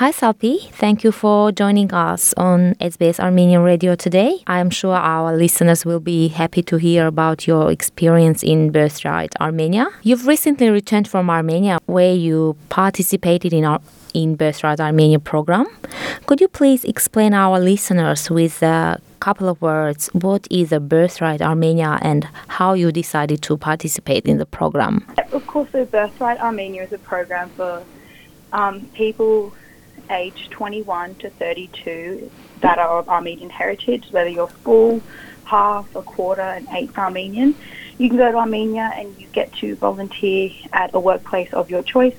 Hi Salpi, thank you for joining us on SBS Armenian Radio today. I am sure our listeners will be happy to hear about your experience in Birthright Armenia. You've recently returned from Armenia where you participated in our in Birthright Armenia program. Could you please explain our listeners with a couple of words what is a Birthright Armenia and how you decided to participate in the program? Of course, the Birthright Armenia is a program for um, people aged 21 to 32 that are of Armenian heritage, whether you're full, half, a quarter, and eighth Armenian. You can go to Armenia and you get to volunteer at a workplace of your choice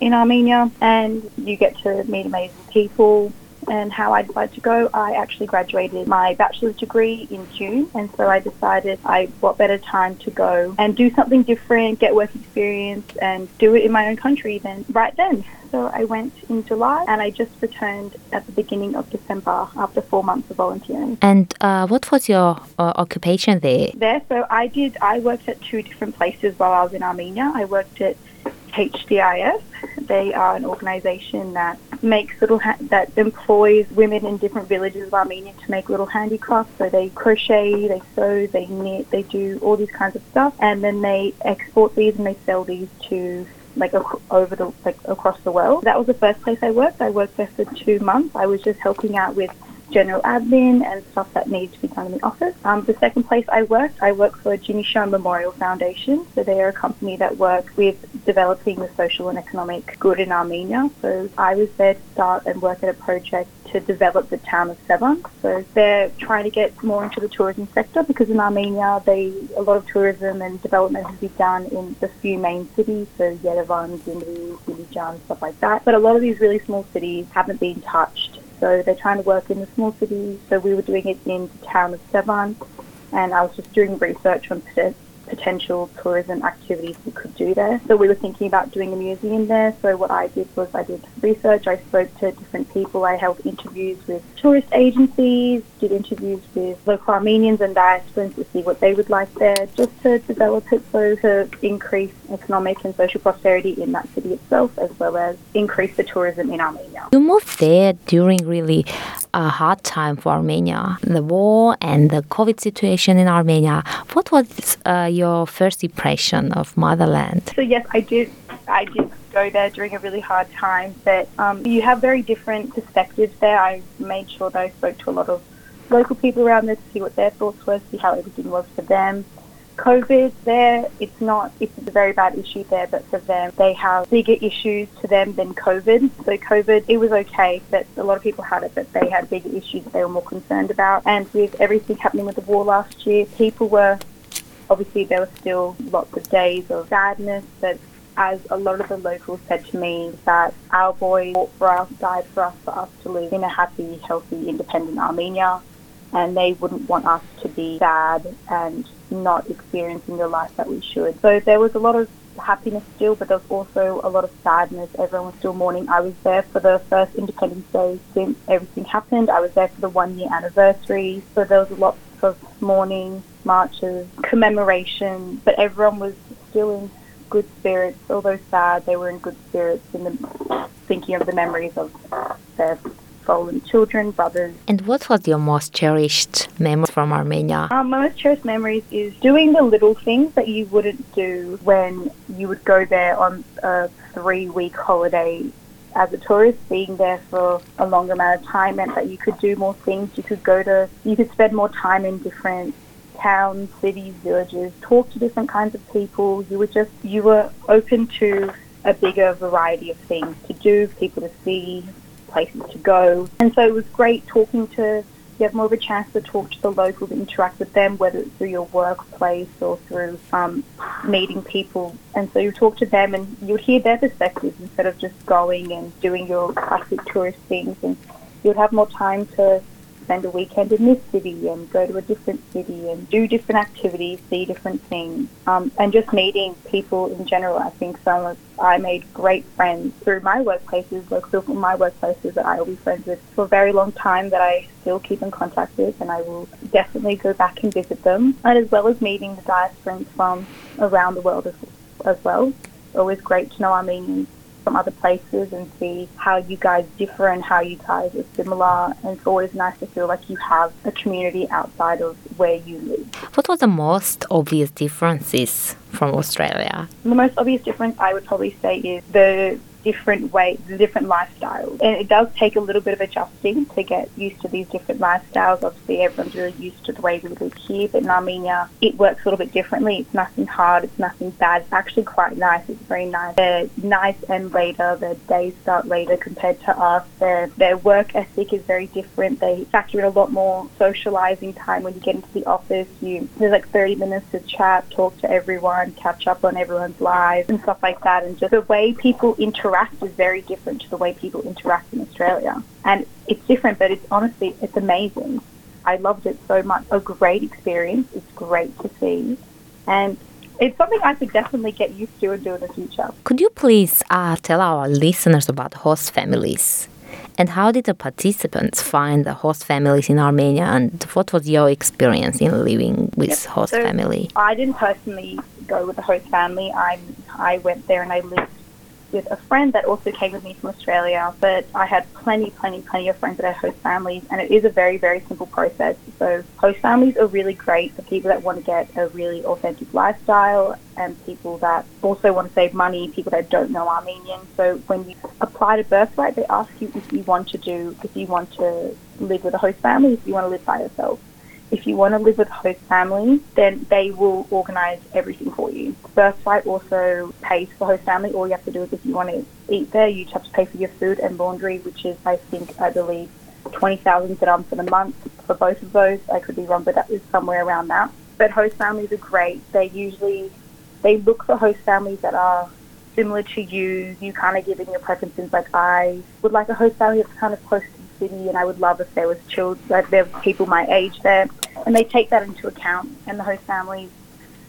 in Armenia, and you get to meet amazing people. And how I decided to go, I actually graduated my bachelor's degree in June, and so I decided I what better time to go and do something different, get work experience, and do it in my own country than right then. So I went in July and I just returned at the beginning of December after four months of volunteering. And uh, what was your uh, occupation there? There, so I did, I worked at two different places while I was in Armenia. I worked at HDIS. They are an organisation that makes little ha- that employs women in different villages of Armenia to make little handicrafts. So they crochet, they sew, they knit, they do all these kinds of stuff, and then they export these and they sell these to like over the like across the world. That was the first place I worked. I worked there for two months. I was just helping out with general admin and stuff that needs to be done in the office. Um, the second place I worked, I worked for Jinishian Memorial Foundation. So they are a company that works with developing the social and economic good in Armenia. So I was there to start and work at a project to develop the town of Sevan. So they're trying to get more into the tourism sector because in Armenia, they a lot of tourism and development has been done in the few main cities, so Yerevan, Gyumri, Dilijan, stuff like that. But a lot of these really small cities haven't been touched. So they're trying to work in the small cities. So we were doing it in the town of Sevan, and I was just doing research on potential tourism activities we could do there. So we were thinking about doing a museum there. So what I did was I did research. I spoke to different people. I held interviews with tourist agencies, did interviews with local Armenians and diasporans to see what they would like there, just to develop it so to increase economic and social prosperity in that city itself, as well as increase the tourism in Armenia. You moved there during really a hard time for Armenia, the war and the COVID situation in Armenia. What was uh, your first impression of motherland? So yes, I did. I did go there during a really hard time, but um, you have very different perspectives there. I made sure that I spoke to a lot of local people around there to see what their thoughts were, see how everything was for them. COVID there, it's not, it's a very bad issue there, but for them, they have bigger issues to them than COVID. So COVID, it was okay, but a lot of people had it, but they had bigger issues that they were more concerned about. And with everything happening with the war last year, people were, obviously there were still lots of days of sadness, but as a lot of the locals said to me that our boy fought for us, died for us, for us to live in a happy, healthy, independent Armenia. And they wouldn't want us to be sad and not experiencing the life that we should. So there was a lot of happiness still, but there was also a lot of sadness. Everyone was still mourning. I was there for the first Independence Day since everything happened. I was there for the one year anniversary. So there was lots of mourning, marches, commemoration, but everyone was still in good spirits. Although sad, they were in good spirits in the thinking of the memories of their fallen children, brothers. And what was your most cherished memory from Armenia? Um, my most cherished memories is doing the little things that you wouldn't do when you would go there on a three week holiday as a tourist, being there for a longer amount of time meant that you could do more things. You could go to, you could spend more time in different towns, cities, villages, talk to different kinds of people. You were just, you were open to a bigger variety of things to do, people to see, places to go. And so it was great talking to, you have more of a chance to talk to the locals, interact with them, whether it's through your workplace or through um, meeting people. And so you talk to them and you would hear their perspectives instead of just going and doing your classic tourist things. And you would have more time to spend a weekend in this city and go to a different city and do different activities, see different things, um, and just meeting people in general. I think some of I made great friends through my workplaces, like through my workplaces that I will be friends with for a very long time that I still keep in contact with, and I will definitely go back and visit them, and as well as meeting the diasporans from around the world as, as well. Always great to know Armenians from other places and see how you guys differ and how you guys are similar. And it's always nice to feel like you have a community outside of where you live. What were the most obvious differences from Australia? The most obvious difference I would probably say is the different ways, different lifestyles. And it does take a little bit of adjusting to get used to these different lifestyles. Obviously, everyone's really used to the way we live here, but in Armenia, it works a little bit differently. It's nothing hard, it's nothing bad. It's actually quite nice. It's very nice. Nights end later, their days start later compared to us. Their, their work ethic is very different. They factor in a lot more socializing time when you get into the office. You There's like 30 minutes to chat, talk to everyone, catch up on everyone's lives and stuff like that. And just the way people interact interact is very different to the way people interact in Australia. And it's different, but it's honestly, it's amazing. I loved it so much. A great experience. It's great to see. And it's something I could definitely get used to and do in the future. Could you please uh, tell our listeners about host families? And how did the participants find the host families in Armenia? And what was your experience in living with yep. host so family? I didn't personally go with the host family. I I went there and I lived with a friend that also came with me from Australia, but I had plenty, plenty, plenty of friends that had host families, and it is a very, very simple process. So host families are really great for people that want to get a really authentic lifestyle and people that also want to save money, people that don't know Armenian. So when you apply to Birthright, they ask you if you want to do, if you want to live with a host family, if you want to live by yourself if you want to live with a host family, then they will organise everything for you. Birthright also pays for host family. All you have to do is if you want to eat there, you just have to pay for your food and laundry, which is, I think, I believe, 20,000 dram for the month for both of those. I could be wrong, but that is somewhere around that. But host families are great. They usually, they look for host families that are similar to you. You kind of give in your preferences. Like I would like a host family that's kind of close to the city, and I would love if there was children, like there were people my age there, and they take that into account. And the host families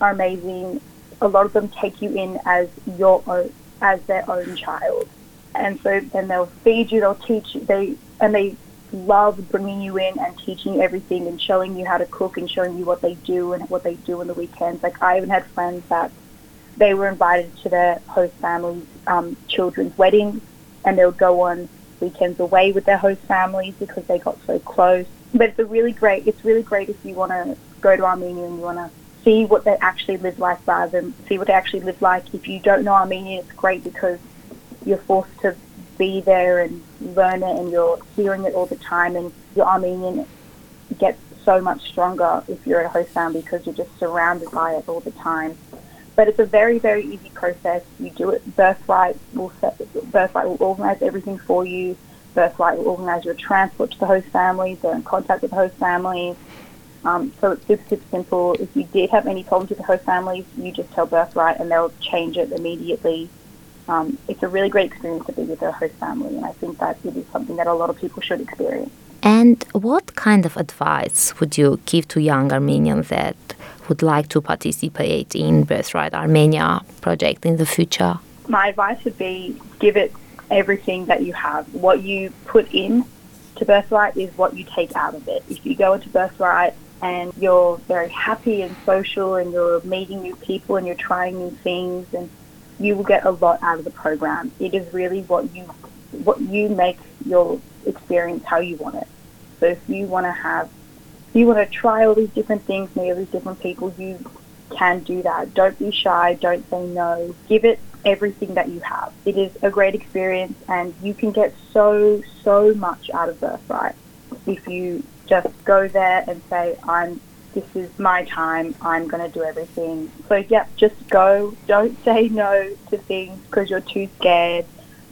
are amazing. A lot of them take you in as your own, as their own child, and so then they'll feed you, they'll teach you, they and they love bringing you in and teaching you everything and showing you how to cook and showing you what they do and what they do on the weekends. Like I even had friends that they were invited to their host family's um, children's weddings, and they would go on weekends away with their host families because they got so close. But it's a really great. It's really great if you want to go to Armenia and you want to see what they actually live like rather than see what they actually live like. If you don't know Armenian, it's great because you're forced to be there and learn it, and you're hearing it all the time, and your Armenian gets so much stronger if you're at a host family because you're just surrounded by it all the time. But it's a very, very easy process. You do it. Birthright will set, Birthright will organise everything for you. Birthright will organise your transport to the host families. They're in contact with the host families. Um, so it's super, super simple. If you did have any problems with the host families, you just tell Birthright and they'll change it immediately. Um, it's a really great experience to be with a host family, and I think that it is something that a lot of people should experience. And what kind of advice would you give to young Armenians that would like to participate in Birthright Armenia project in the future? My advice would be give it everything that you have. What you put in to Birthright is what you take out of it. If you go into Birthright and you're very happy and social and you're meeting new people and you're trying new things and you will get a lot out of the program. It is really what you what you make your experience how you want it. So if you want to have, if you want to try all these different things, meet all these different people, you can do that. Don't be shy. Don't say no. Give it everything that you have. It is a great experience, and you can get so so much out of Birthright if you just go there and say, "I'm." This is my time. I'm going to do everything. So, yeah, just go. Don't say no to things because you're too scared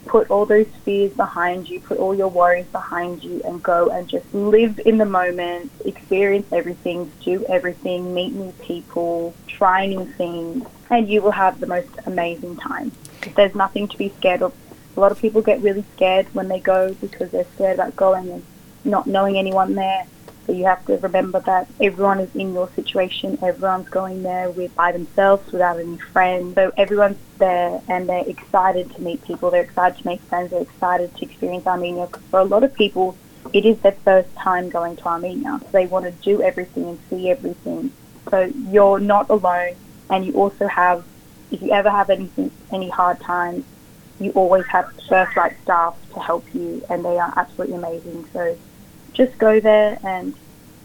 put all those fears behind you, put all your worries behind you, and go and just live in the moment, experience everything, do everything, meet new people, try new things, and you will have the most amazing time. There's nothing to be scared of. A lot of people get really scared when they go because they're scared about going and not knowing anyone there. So you have to remember that everyone is in your situation. Everyone's going there with by themselves without any friends. So everyone's there and they're excited to meet people. They're excited to make friends. They're excited to experience Armenia. For a lot of people, it is their first time going to Armenia. So they want to do everything and see everything. So you're not alone, and you also have, if you ever have anything, any hard times, you always have Birthright staff to help you, and they are absolutely amazing. So just go there and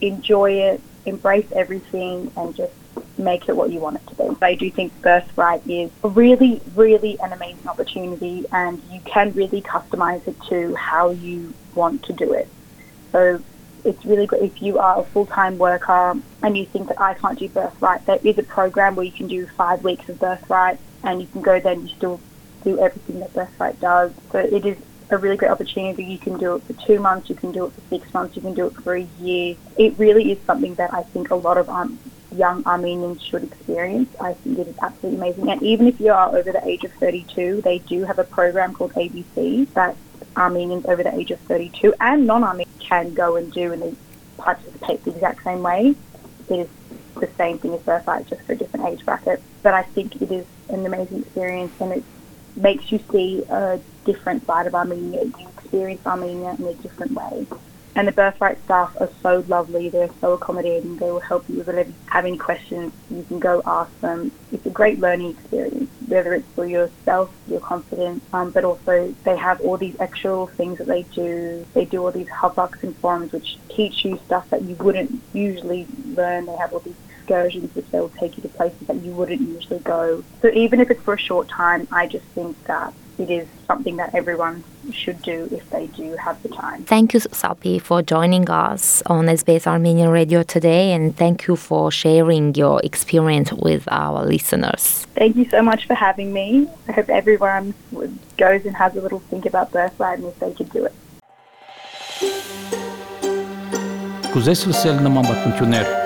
enjoy it, embrace everything, and just make it what you want it to be. I do think Birthright is really, really an amazing opportunity, and you can really customize it to how you want to do it. So it's really good if you are a full-time worker and you think that I can't do birthright. There is a program where you can do five weeks of birthright and you can go there and you still do everything that birthright does. So it is a really great opportunity. You can do it for two months, you can do it for six months, you can do it for a year. It really is something that I think a lot of um, young Armenians should experience. I think it is absolutely amazing. And even if you are over the age of 32, they do have a program called ABC that Armenians over the age of 32 and non-Armenians can go and do and they participate the exact same way. It is the same thing as birthright, just for a different age bracket. But I think it is an amazing experience and it makes you see a different side of Armenia. You experience Armenia in a different way. And the birthright staff are so lovely. They're so accommodating. They will help you with any questions. You can go ask them. It's a great learning experience, whether it's for yourself, your confidence, um, but also they have all these extra things that they do. They do all these hubbocks and forums which teach you stuff that you wouldn't usually learn. They have all these excursions which they will take you to places that you wouldn't usually go. So even if it's for a short time, I just think that it is something that everyone should do if they do have the time. Thank you, Salpi, for joining us on SBS Armenian Radio today, and thank you for sharing your experience with our listeners. Thank you so much for having me. I hope everyone goes and has a little think about birthright and if they could do it. Կուզես լսել նման բանություններ